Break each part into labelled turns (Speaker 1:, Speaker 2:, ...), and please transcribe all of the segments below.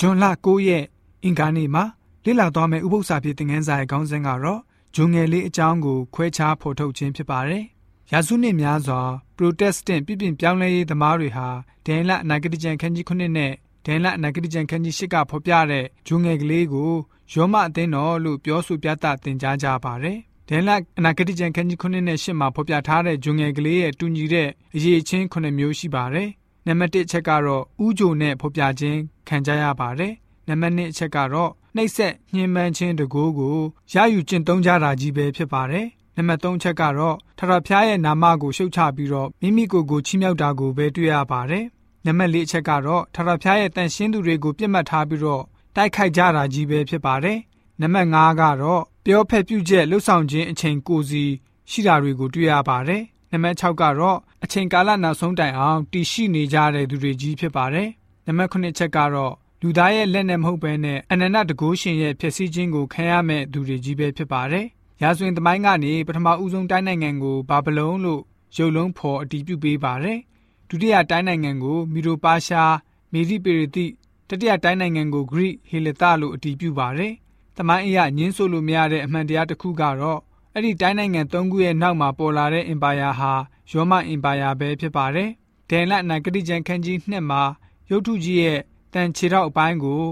Speaker 1: ဂျွန်လ9ရက်အင်္ဂါနေ့မှာလေ့လာသွားမယ့်ဥပုသ္စာပြေသင်ခန်းစာရဲ့ခေါင်းစဉ်ကတော့ဂျုံငယ်လေးအကြောင်းကိုခွဲခြားဖော်ထုတ်ခြင်းဖြစ်ပါတယ်။ရာစုနှစ်များစွာပရိုတက်စတန့်ပြည်ပြင်ပြောင်းလဲရေးသမားတွေဟာဒန်လအနာဂတိကျမ်းခန်းကြီး9နဲ့ဒန်လအနာဂတိကျမ်းခန်းကြီး10ကဖော်ပြတဲ့ဂျုံငယ်ကလေးကိုယောမအသင်းတော်လို့ပြောဆိုပြသတင်ကြားကြပါတယ်။ဒန်လအနာဂတိကျမ်းခန်းကြီး9နဲ့10မှာဖော်ပြထားတဲ့ဂျုံငယ်ကလေးရဲ့တူညီတဲ့အရေးချင်း9မျိုးရှိပါတယ်။နံပါတ်1အချက်ကတော့ဥဂျုံနဲ့ဖော်ပြခြင်း ခံကြရပါတယ်။နံပါတ်2အချက်ကတော့နှိပ်ဆက်ညှဉ်းပန်းခြင်းတကူကိုရယူကျင့်သုံးကြတာကြီးပဲဖြစ်ပါတယ်။နံပါတ်3ချက်ကတော့ထထဖျားရဲ့နာမကိုရှုတ်ချပြီးတော့မိမိကိုယ်ကိုချီးမြှောက်တာကိုပဲတွေ့ရပါတယ်။နံပါတ်4အချက်ကတော့ထထဖျားရဲ့တန်ရှင်းသူတွေကိုပြစ်မှတ်ထားပြီးတော့တိုက်ခိုက်ကြတာကြီးပဲဖြစ်ပါတယ်။နံပါတ်5ကတော့ပြောဖက်ပြုချက်လှုပ်ဆောင်ခြင်းအချိန်ကိုစီရှိတာတွေကိုတွေ့ရပါတယ်။နံပါတ်6ကတော့အချိန်ကာလနောက်ဆုံးတိုင်အောင်တည်ရှိနေကြတဲ့သူတွေကြီးဖြစ်ပါတယ်။ နံပါတ်9ချက်ကတော့လူသားရဲ့လက်နဲ့မဟုတ်ဘဲနဲ့အနန္တတကုရှင်ရဲ့ဖြစ်စည်းခြင်းကိုခံရမဲ့သူတွေကြီးပဲဖြစ်ပါတယ်။ရာဇဝင်သမိုင်းကနေပထမဦးဆုံးတိုင်းနိုင်ငံကိုဘာဗလုန်လို့ရုပ်လုံးဖော်အတည်ပြုပေးပါတယ်။ဒုတိယတိုင်းနိုင်ငံကိုမီဒိုပါရှားမေဒီပေရတိတတိယတိုင်းနိုင်ငံကိုဂရိဟေလသလို့အတည်ပြုပါတယ်။သမိုင်းအရညင်းဆိုလို့မရတဲ့အမှန်တရားတစ်ခုကတော့အဲ့ဒီတိုင်းနိုင်ငံ၃ခုရဲ့နောက်မှာပေါ်လာတဲ့အင်ပါယာဟာရောမအင်ပါယာပဲဖြစ်ပါတယ်။ဒန်လတ်နာဂတိကျန်ခန်းကြီးနှစ်မှာ ရုတ်ထုကြီးရဲ့တန်ခြေထောက်အပိုင်းကို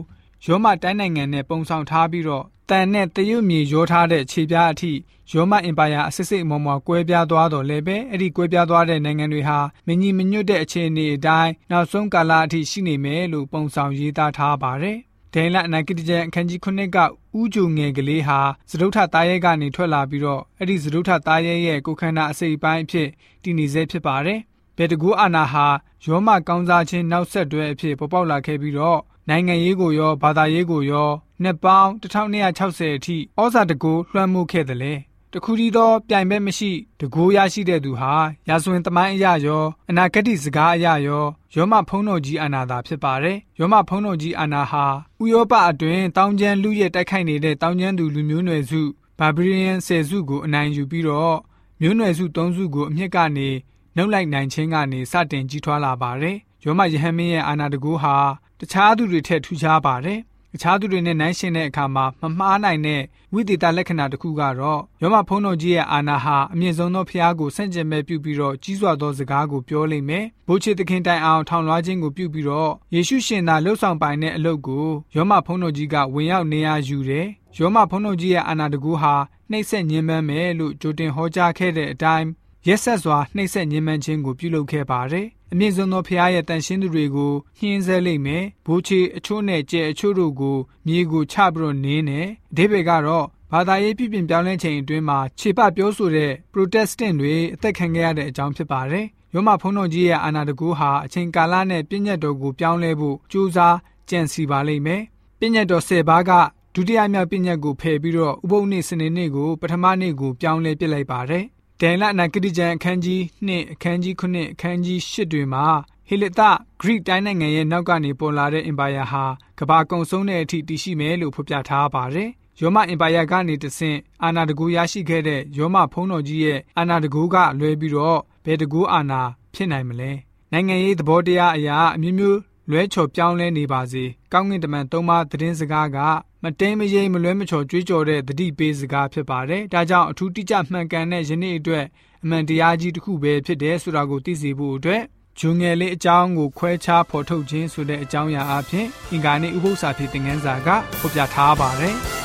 Speaker 1: ရောမတိုင်းနိုင်ငံနဲ့ပုံဆောင်ထားပြီးတော့တန်နဲ့တရုတ်မြေရောထားတဲ့ခြေပြားအထိရောမအင်ပါယာအစစ်စစ်မော်မော်ကွဲပြားသွားတော့လည်းပဲအဲ့ဒီကွဲပြားသွားတဲ့နိုင်ငံတွေဟာမညီမညွတ်တဲ့အခြေအနေအတိုင်းနောက်ဆုံးကာလအထိရှိနေမယ်လို့ပုံဆောင်ရေးသားထားပါတယ်။ဒိန်လအနာဂတိကျန်အခန်းကြီး9ကဥဂျုံငယ်ကလေးဟာသဒုထသားရဲကနေထွက်လာပြီးတော့အဲ့ဒီသဒုထသားရဲရဲ့ကိုခန္ဓာအစိပ်ပိုင်းအဖြစ်တည်နေစေဖြစ်ပါတယ်။ ဘယ်တကူအာနာဟာရောမကောင်းစားခြင်းနောက်ဆက်တွဲအဖြစ်ပေါ်ပေါက်လာခဲ့ပြီးတော့နိုင်ငံရေးကိုရောဘာသာရေးကိုရောနှစ်ပေါင်း1260အထိဩဇာတကူလွှမ်းမိုးခဲ့တယ်လေတခုတည်းသောပြိုင်ဘက်မရှိတကူရရှိတဲ့သူဟာရာဇဝင်သမိုင်းအရာရောအနာဂတ်စကားအရာရောယောမဖုံးတော်ကြီးအာနာသာဖြစ်ပါတယ်ယောမဖုံးတော်ကြီးအာနာဟာဥရောပအတွင်းတောင်ကျမ်းလူရဲ့တိုက်ခိုက်နေတဲ့တောင်ကျမ်းသူလူမျိုးနွယ်စုဘာဘရီယန်ဆယ်စုကိုအနိုင်ယူပြီးတော့မျိုးနွယ်စု၃စုကိုအမြင့်ကနေ နှုတ်လိုက်နိုင်ခြင်းကနေစတင်ကြီးထွားလာပါတယ်။ယောမယဟန်မင်းရဲ့အာနာတကူဟာတခြားသူတွေထက်ထူးခြားပါတယ်။တခြားသူတွေနဲ့နိုင်ရှင်တဲ့အခါမှာမမှားနိုင်တဲ့ဝိသေသလက္ခဏာတစ်ခုကတော့ယောမဖုံးတော်ကြီးရဲ့အာနာဟာအမြင့်ဆုံးသောဖျားကိုဆန့်ကျင်မဲ့ပြုပြီးတော့ကြီးစွာသောစကားကိုပြောလိမ့်မယ်။ဘိုးချေသခင်တိုင်အောင်ထောင်လွှားခြင်းကိုပြုပြီးတော့ယေရှုရှင်သာလှုပ်ဆောင်ပိုင်တဲ့အလုပ်ကိုယောမဖုံးတော်ကြီးကဝင်ရောက်နေရယူတယ်။ယောမဖုံးတော်ကြီးရဲ့အာနာတကူဟာနှိမ့်ဆက်ညှဉ်းပန်းမယ်လို့ကြိုတင်ဟောကြားခဲ့တဲ့အတိုင်း ရက်ဆက်စွာနှိပ်စက်ညှဉ်းပန်းခြင်းကိုပြုလုပ်ခဲ့ပါတယ်။အမြင့်ဆုံးသောဖျားရဲ့တန်ရှင်းသူတွေကိုညှင်းဆဲလိမ့်မယ်။ဘိုးချေအချို့နဲ့ကြဲအချို့တို့ကိုမြေကိုချပြီးတော့နင်းတယ်။အဓိပ္ပာယ်ကတော့ဘာသာရေးပြည်ပြင်ပြောင်းလဲချိန်အတွင်းမှာခြေပပြောဆိုတဲ့ Protestant တွေအသက်ခံခဲ့ရတဲ့အကြောင်းဖြစ်ပါတယ်။ရောမဖုံးတော်ကြီးရဲ့အာဏာတကူဟာအချိန်ကာလနဲ့ပြည့်ညတ်တော်ကိုပြောင်းလဲဖို့ကြိုးစားကြံစီပါလိမ့်မယ်။ပြည့်ညတ်တော်၁၀ပါးကဒုတိယမြောက်ပြည့်ညတ်ကိုဖယ်ပြီးတော့ဥပုသ်နေ့စနေနေ့ကိုပထမနေ့ကိုပြောင်းလဲပြစ်လိုက်ပါတယ် ဒန်လနာဂတိကျန်အခန်းကြီး2အခန်းကြီး9အခန်းကြီး10တွေမှာဟေလသဂရိတိုင်းနိုင်ငံရဲ့နောက်ကနေပေါ်လာတဲ့အင်ပါယာဟာကဘာကုံဆုံးတဲ့အထိတည်ရှိမယ်လို့ဖော်ပြထားပါတယ်။ယောမအင်ပါယာကနေတဆင့်အာနာတကူရရှိခဲ့တဲ့ယောမဖုံးတော်ကြီးရဲ့အာနာတကူကလွဲပြီးတော့ဘယ်တကူအာနာဖြစ်နိုင်မလဲ။နိုင်ငံရေးသဘောတရားအရာအမျိုးမျိုးလွဲချော်ပြောင်းလဲနေပါစေ။ကောင်းကင်တမန်သုံးပါးသတင်းစကားက မတိမ်မရိမ်မလွဲမချော်ကြွေးကြော်တဲ့တတိပေးစကားဖြစ်ပါတယ်။ဒါကြောင့်အထူးတိကျမှန်ကန်တဲ့ယနေ့အတွက်အမှန်တရားကြီးတစ်ခုပဲဖြစ်တယ်ဆိုတာကိုသိစေဖို့အတွက်ဂျုံငယ်လေးအကြောင်းကိုခွဲခြားဖော်ထုတ်ခြင်းဆိုတဲ့အကြောင်းအရာအဖြစ်အင်္ဂါနေ့ဥပုသ္စာဖြစ်တဲ့ငန်းစာကဖော်ပြထားပါတယ်။